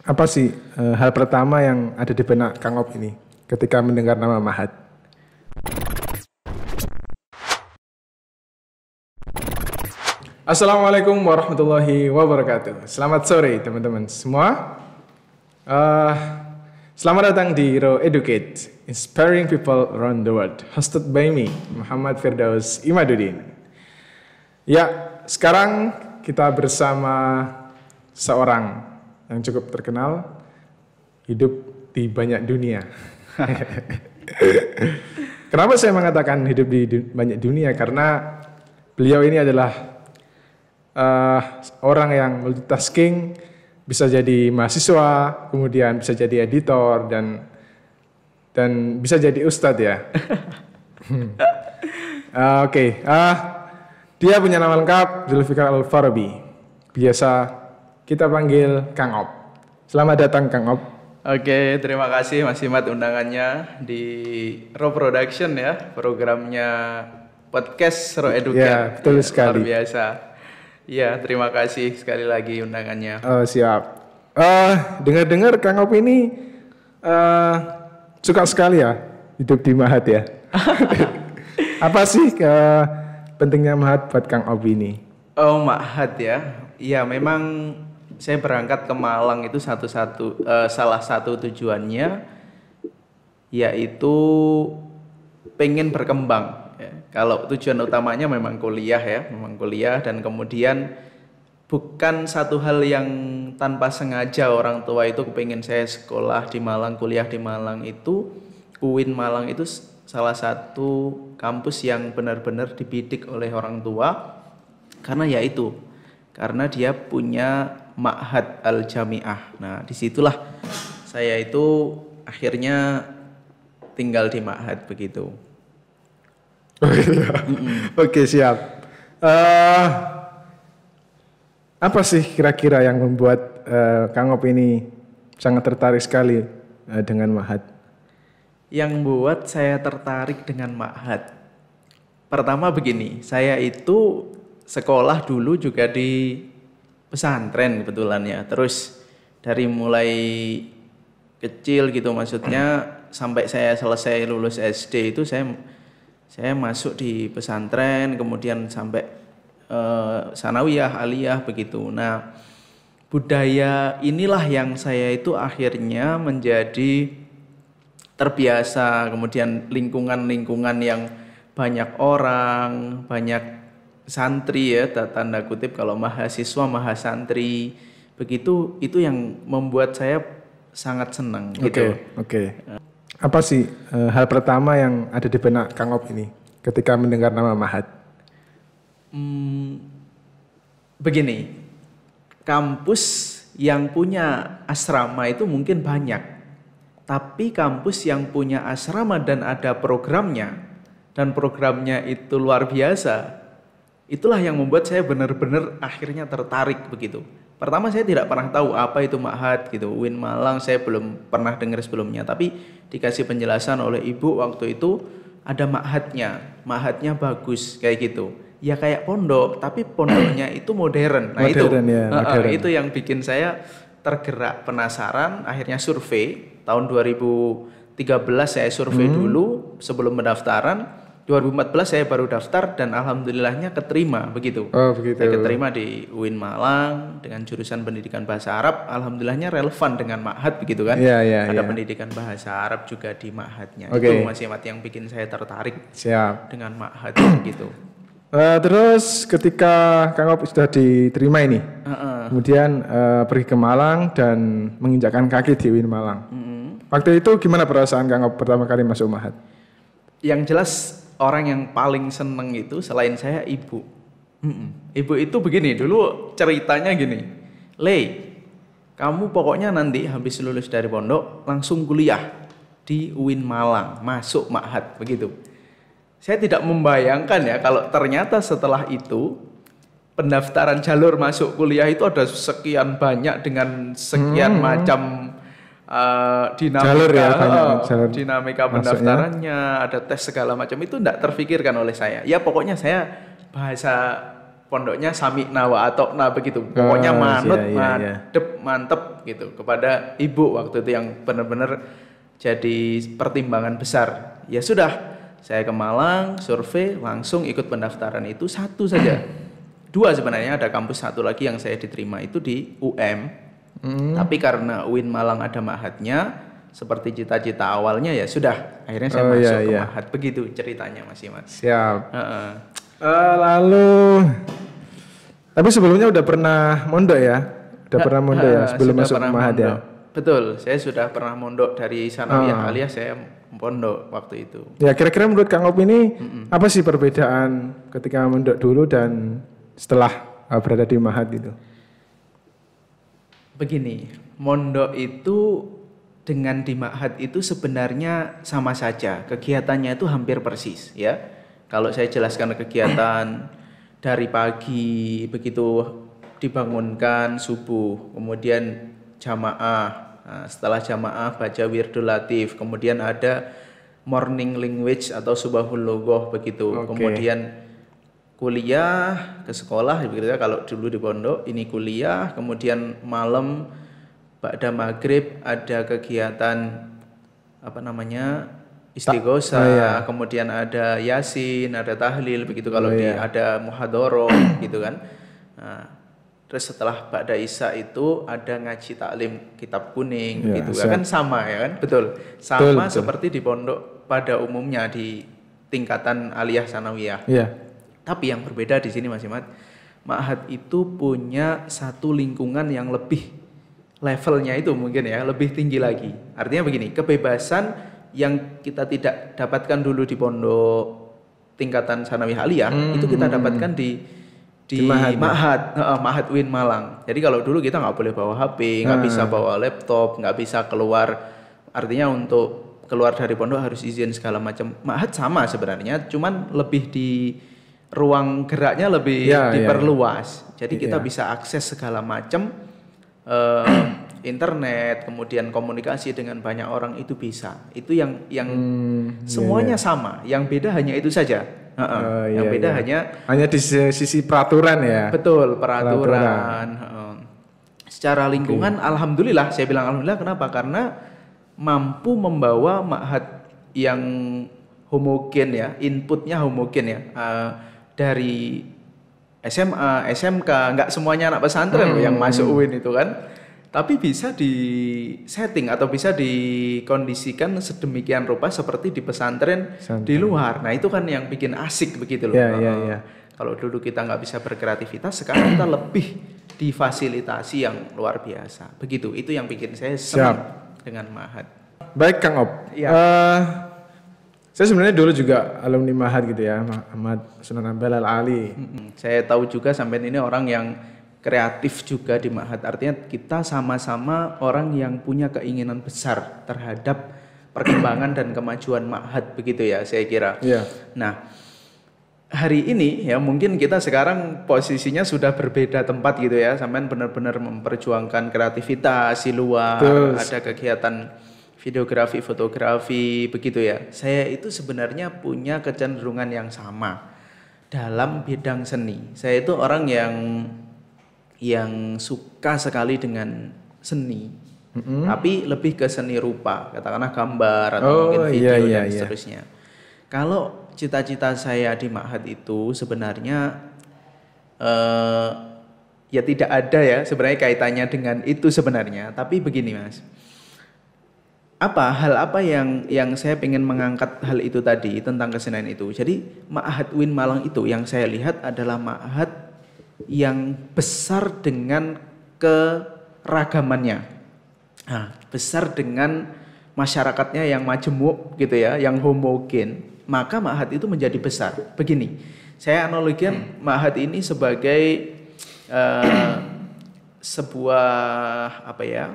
Apa sih eh, hal pertama yang ada di benak Kang Op ini ketika mendengar nama Mahat? Assalamualaikum warahmatullahi wabarakatuh. Selamat sore teman-teman semua. Eh, selamat datang di Ro Educate, inspiring people around the world. Hosted by me, Muhammad Firdaus Imaduddin. Ya, sekarang kita bersama seorang yang cukup terkenal, hidup di banyak dunia. Kenapa saya mengatakan hidup di du- banyak dunia? Karena beliau ini adalah eh, orang yang multitasking, bisa jadi mahasiswa, kemudian bisa jadi editor dan dan bisa jadi ustadz ya. Hmm. Eh, Oke, ah dia punya nama lengkap Zulfikar Al Farabi. Biasa kita panggil Kang Op. Selamat datang Kang Op. Oke, terima kasih Mas Imat undangannya di Raw Production ya, programnya podcast Raw Educate. Ya, betul Ya, sekali. Luar biasa. Iya, terima kasih sekali lagi undangannya. Eh, siap. Eh, dengar-dengar Kang Op ini eh, suka sekali ya hidup di Mahat ya. Apa sih eh, pentingnya Mahat buat Kang Op ini? Oh, Mahat ya. Iya, memang saya berangkat ke Malang itu satu-satu eh, salah satu tujuannya yaitu pengen berkembang. ya. Kalau tujuan utamanya memang kuliah ya, memang kuliah dan kemudian bukan satu hal yang tanpa sengaja orang tua itu kepengen saya sekolah di Malang, kuliah di Malang itu UIN Malang itu salah satu kampus yang benar-benar dibidik oleh orang tua karena ya itu karena dia punya Ma'had Al Jamiah. Nah, di situlah saya itu akhirnya tinggal di Ma'had begitu. Oke siap. Eh, apa sih kira-kira yang membuat eh, Kang Op ini sangat tertarik sekali eh, dengan Mahat? Yang membuat saya tertarik dengan Ma'had. Pertama begini, saya itu sekolah dulu juga di pesantren kebetulan ya. Terus dari mulai kecil gitu maksudnya sampai saya selesai lulus SD itu saya saya masuk di pesantren kemudian sampai eh, sanawiyah, aliyah begitu. Nah, budaya inilah yang saya itu akhirnya menjadi terbiasa kemudian lingkungan-lingkungan yang banyak orang banyak santri ya ta- tanda kutip kalau mahasiswa mahasantri begitu itu yang membuat saya sangat senang Oke, gitu oke. Apa sih eh, hal pertama yang ada di benak Kang Op ini ketika mendengar nama Mahat? Hmm, begini kampus yang punya asrama itu mungkin banyak tapi kampus yang punya asrama dan ada programnya dan programnya itu luar biasa itulah yang membuat saya benar-benar akhirnya tertarik begitu. Pertama saya tidak pernah tahu apa itu Ma'had gitu Win Malang saya belum pernah dengar sebelumnya. Tapi dikasih penjelasan oleh ibu waktu itu ada Ma'hadnya Ma'hadnya bagus kayak gitu. Ya kayak pondok tapi pondoknya itu modern. Nah Modern itu ya, modern. itu yang bikin saya tergerak penasaran. Akhirnya survei tahun 2013 saya survei Hmm. dulu sebelum pendaftaran 2014 saya baru daftar dan alhamdulillahnya keterima begitu Oh begitu. saya keterima di UIN Malang dengan jurusan pendidikan bahasa Arab alhamdulillahnya relevan dengan Ma'had begitu kan Iya, iya, ada iya. pendidikan bahasa Arab juga di Ma'hadnya Oke. itu Mas Yamat yang bikin saya tertarik Siap. dengan Ma'had gitu Eh, terus ketika Kang Op sudah diterima ini, Heeh. kemudian eh, pergi ke Malang dan menginjakkan kaki di Win Malang. Mm-mm. Waktu itu gimana perasaan Kang Op pertama kali masuk Mahat? yang jelas orang yang paling seneng itu selain saya ibu. Mm-mm. Ibu itu begini dulu ceritanya gini, Le, kamu pokoknya nanti habis lulus dari pondok langsung kuliah di UIN Malang, masuk Ma'had begitu. Saya tidak membayangkan ya kalau ternyata setelah itu pendaftaran jalur masuk kuliah itu ada sekian banyak dengan sekian macam eh, dinamika. Jalur ya, banyak eh, jalur dinamika pendaftarannya, ada tes segala macam itu tidak terfikirkan oleh saya. Ya pokoknya saya bahasa pondoknya sami nawa atau nah begitu. Pokoknya Oh, manut, iya, iya, iya. madep, mantep gitu kepada ibu waktu itu yang benar-benar jadi pertimbangan besar. Ya sudah, saya ke Malang, survei, langsung ikut pendaftaran itu satu saja. Dua sebenarnya ada kampus satu lagi yang saya diterima itu di UM. Hmm. Tapi karena UIN Malang ada mahatnya, seperti cita-cita awalnya ya sudah. Akhirnya saya Oh, iya, masuk ke iya. mahat. Begitu ceritanya Mas Iman. Siap. Heeh. Eh, lalu tapi sebelumnya udah pernah mondok ya? Udah pernah mondok ya Eh, sebelum masuk pernah Mahat ya? mondok. Betul, saya sudah pernah mondok dari Sanawiyah Ah. alias saya pondok waktu itu. Ya kira-kira menurut Kang Op ini apa sih perbedaan ketika mondok dulu dan setelah uh, berada di Mahat gitu? Begini, mondok itu dengan di Ma'had itu sebenarnya sama saja. Kegiatannya itu hampir persis ya. Kalau saya jelaskan kegiatan dari pagi begitu dibangunkan subuh, kemudian jamaah. Nah, setelah jamaah baca wirdul latif, kemudian ada morning language atau subahul logoh begitu. Oke. Kemudian kuliah ke sekolah begitu ya kalau dulu di pondok ini kuliah kemudian malam pada maghrib ada kegiatan apa namanya istighosa oh iya. kemudian ada yasin ada tahlil begitu kalau Oh di iya. ada muhadoro gitu kan nah, terus setelah pada isya itu ada ngaji taklim kitab kuning Ya, gitu kan sama ya kan betul sama Betul, betul. seperti di pondok pada umumnya di tingkatan aliyah sanawiyah Iya. Tapi yang berbeda di sini Mas Imad, Ma'had itu punya satu lingkungan yang lebih levelnya itu mungkin ya, lebih tinggi lagi. Artinya begini, kebebasan yang kita tidak dapatkan dulu di pondok tingkatan sanawiyah aliyah, itu kita dapatkan di di, Di Ma'had, ya? Ma'had Win Malang. Jadi kalau dulu kita nggak boleh bawa HP, nggak bisa bawa laptop, nggak bisa keluar. Artinya untuk keluar dari pondok harus izin segala macam. Ma'had sama sebenarnya, cuman lebih di ruang geraknya lebih Ya, ya, diperluas. Jadi kita Iya. bisa akses segala macam eh, internet, kemudian komunikasi dengan banyak orang itu bisa. Itu yang yang Hmm, semuanya sama. Yang beda hanya itu saja. Heeh. Oh, yang iya, beda iya. hanya Hanya di si- sisi peraturan ya. Betul, peraturan. Peraturan. heeh. Secara lingkungan alhamdulillah, saya bilang alhamdulillah kenapa? Karena mampu membawa ma'had yang homogen ya, inputnya homogen ya. Eh, dari SMA, SMK, nggak semuanya anak pesantren loh yang masuk UIN itu kan. Tapi bisa di setting atau bisa dikondisikan sedemikian rupa seperti di pesantren Pesantren. di luar. Nah itu kan yang bikin asik begitu loh. Iya, iya, Heeh. iya. Kalau dulu kita nggak bisa berkreativitas, sekarang kita lebih difasilitasi yang luar biasa. Begitu, itu yang bikin saya senang dengan Mahat. Baik Kang Op. Iya. Eh, saya sebenarnya dulu juga alumni Mahat gitu ya, Ahmad Sunan Ampel Al Ali. Saya tahu juga sampai ini orang yang kreatif juga di Mahat. Artinya kita sama-sama orang yang punya keinginan besar terhadap perkembangan dan kemajuan Mahat begitu ya, saya kira. Iya. Nah, hari ini ya mungkin kita sekarang posisinya sudah berbeda tempat gitu ya. Sampean benar-benar memperjuangkan kreativitas di luar, Betul. ada kegiatan videografi, fotografi begitu ya. Saya itu sebenarnya punya kecenderungan yang sama dalam bidang seni. Saya itu orang yang yang suka sekali dengan seni. Tapi lebih ke seni rupa, katakanlah gambar atau Oh, mungkin video iya, iya, dan iya. seterusnya. Kalau cita-cita saya di Ma'had itu sebenarnya eh, ya tidak ada ya sebenarnya kaitannya dengan itu sebenarnya. Tapi begini mas, apa hal apa yang yang saya ingin mengangkat hal itu tadi tentang kesenian itu. Jadi Ma'had Win Malang itu yang saya lihat adalah Ma'had yang besar dengan keragamannya. Nah, besar dengan masyarakatnya yang majemuk gitu ya, yang homogen, maka Ma'had itu menjadi besar. Begini, saya analogikan Ma'had ini sebagai eh, sebuah apa ya?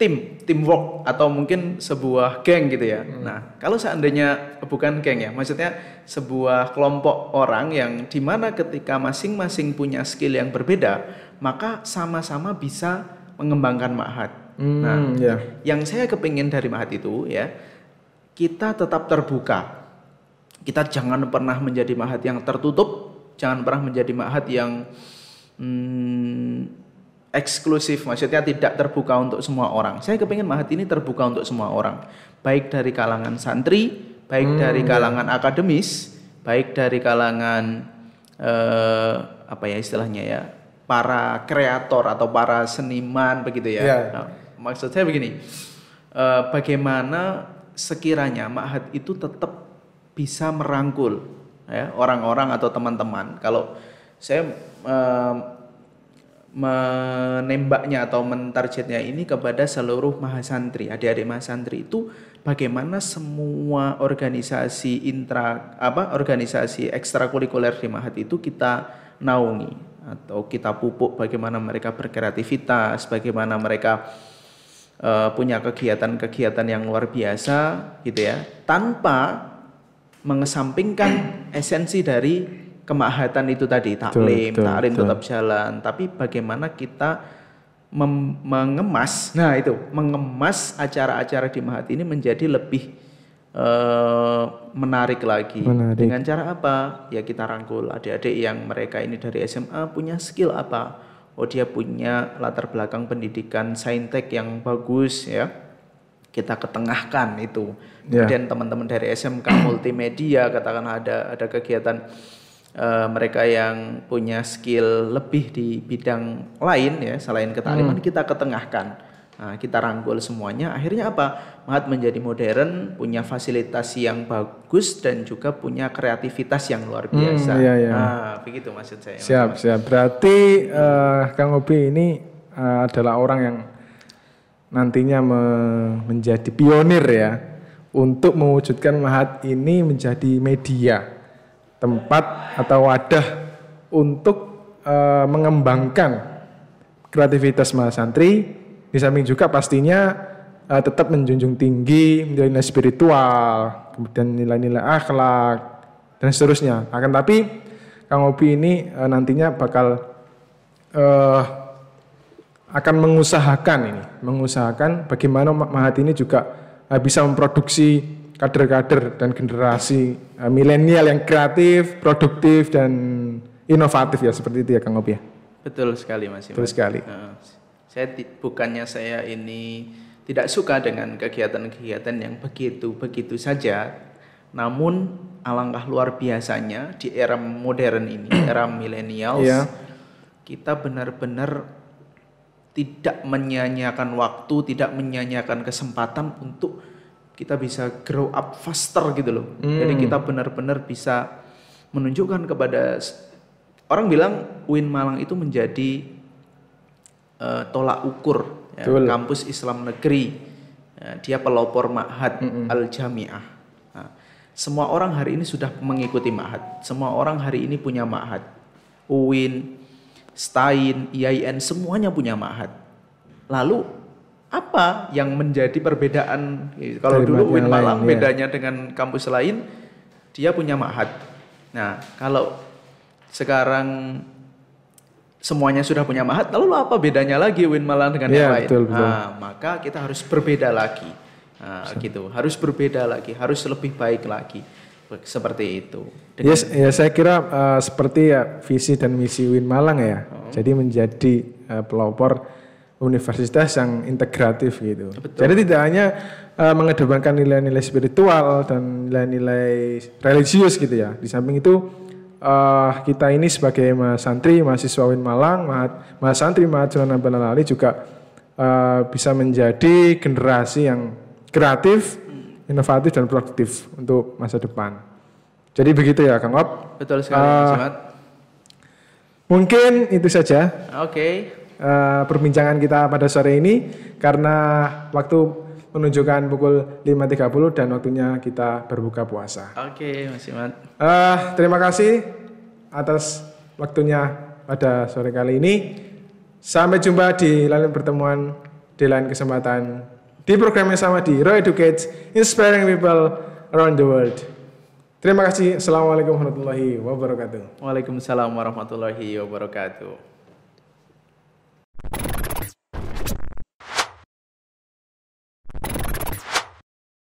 Tim, teamwork atau mungkin sebuah geng gitu ya. Nah, kalau seandainya bukan geng ya, maksudnya sebuah kelompok orang yang di mana ketika masing-masing punya skill yang berbeda, maka sama-sama bisa mengembangkan Ma'had. Hmm, Nah, ya. yang saya kepingin dari Ma'had itu ya, kita tetap terbuka. Kita jangan pernah menjadi Ma'had yang tertutup, jangan pernah menjadi ma'had yang hmm, eksklusif, maksudnya tidak terbuka untuk semua orang. Saya kepingin ma'had ini terbuka untuk semua orang, baik dari kalangan santri, baik dari kalangan akademis, baik dari kalangan eh, apa ya istilahnya ya, para kreator atau para seniman begitu ya. Ya. Nah, maksud saya begini, eh, bagaimana sekiranya ma'had itu tetap bisa merangkul ya orang-orang atau teman-teman. Kalau saya eh, menembaknya atau mentargetnya ini kepada seluruh mahasantri, adik-adik mahasantri itu bagaimana semua organisasi intra apa organisasi ekstrakurikuler di Mahat itu kita naungi atau kita pupuk bagaimana mereka berkreativitas, bagaimana mereka eh, punya kegiatan-kegiatan yang luar biasa gitu ya, tanpa mengesampingkan esensi dari kemahatan itu tadi taklim, betul, taklim betul. tetap jalan, tapi bagaimana kita mengemas, nah itu mengemas acara-acara di Mahat ini menjadi lebih eh, menarik lagi. Menarik. Dengan cara apa? Ya kita rangkul adik-adik yang mereka ini dari SMA punya skill apa? Oh dia punya latar belakang pendidikan saintek yang bagus ya. Kita ketengahkan itu. Ya. Kemudian teman-teman dari SMK multimedia katakan ada ada kegiatan eh, mereka yang punya skill lebih di bidang lain ya selain ketakliman kita ketengahkan. Nah, kita rangkul semuanya. Akhirnya apa? Mahat menjadi modern, punya fasilitas yang bagus dan juga punya kreativitas yang luar biasa. iya, iya. Nah, begitu maksud saya. Siap, siap. Berarti eh, Kang Obi ini eh, adalah orang yang nantinya me- menjadi pionir ya untuk mewujudkan Mahat ini menjadi media, tempat atau wadah untuk eh, mengembangkan kreativitas mahasantri. Di samping juga pastinya eh, tetap menjunjung tinggi nilai-nilai spiritual, kemudian nilai-nilai akhlak dan seterusnya. Akan tapi Kang Obi ini eh, nantinya bakal eh, akan mengusahakan ini, mengusahakan bagaimana Ma- Mahat ini juga bisa memproduksi kader-kader dan generasi eh, milenial yang kreatif, produktif dan inovatif ya seperti itu ya Kang Obi ya. Betul sekali Mas. Betul sekali. Nah, saya bukannya saya ini tidak suka dengan kegiatan-kegiatan yang begitu-begitu saja, namun alangkah luar biasanya di era modern ini, era millennials, Iya. kita benar-benar tidak menyanyiakan waktu, tidak menyanyiakan kesempatan untuk kita bisa grow up faster gitu loh. Jadi Hmm. kita benar-benar bisa menunjukkan kepada orang bilang UIN Malang itu menjadi eh, tolak ukur ya, Betul. kampus Islam negeri. Ya, dia pelopor Ma'had Al Jamiah. Nah, semua orang hari ini sudah mengikuti Ma'had. Semua orang hari ini punya Ma'had. UIN, STAIN, IAIN semuanya punya Ma'had. Lalu apa yang menjadi perbedaan? Kalau Dari dulu UIN yang Malang lain, ya. bedanya dengan kampus lain, dia punya Ma'had. Nah, kalau sekarang semuanya sudah punya Ma'had, lalu apa bedanya lagi UIN Malang dengan yang Iya, lain? betul, betul. Nah, maka kita harus berbeda lagi. Nah, gitu. Harus berbeda lagi, harus lebih baik lagi. Seperti itu. Ya, ya saya kira eh, seperti ya visi dan misi UIN Malang ya. Jadi menjadi eh, pelopor universitas yang integratif gitu. Jadi tidak hanya eh, mengedepankan nilai-nilai spiritual dan nilai-nilai religius gitu ya. Di samping itu eh, kita ini sebagai mahasantri, mahasiswa UIN Malang, maha- mahasantri mahasiswa Nampel Ali juga eh, bisa menjadi generasi yang kreatif, inovatif dan produktif untuk masa depan. Jadi begitu ya Kang Op. Betul sekali, Ahmad. Mungkin itu saja Oke. Eh, perbincangan kita pada sore ini karena waktu menunjukkan pukul 5.30 dan waktunya kita berbuka puasa. Oke, Mas Ahmad. Eh, terima kasih atas waktunya pada sore kali ini. Sampai jumpa di lain pertemuan di lain kesempatan di program yang sama di Roy Educates Inspiring People Around the World. Terima kasih. Assalamualaikum warahmatullahi wabarakatuh. Waalaikumsalam warahmatullahi wabarakatuh.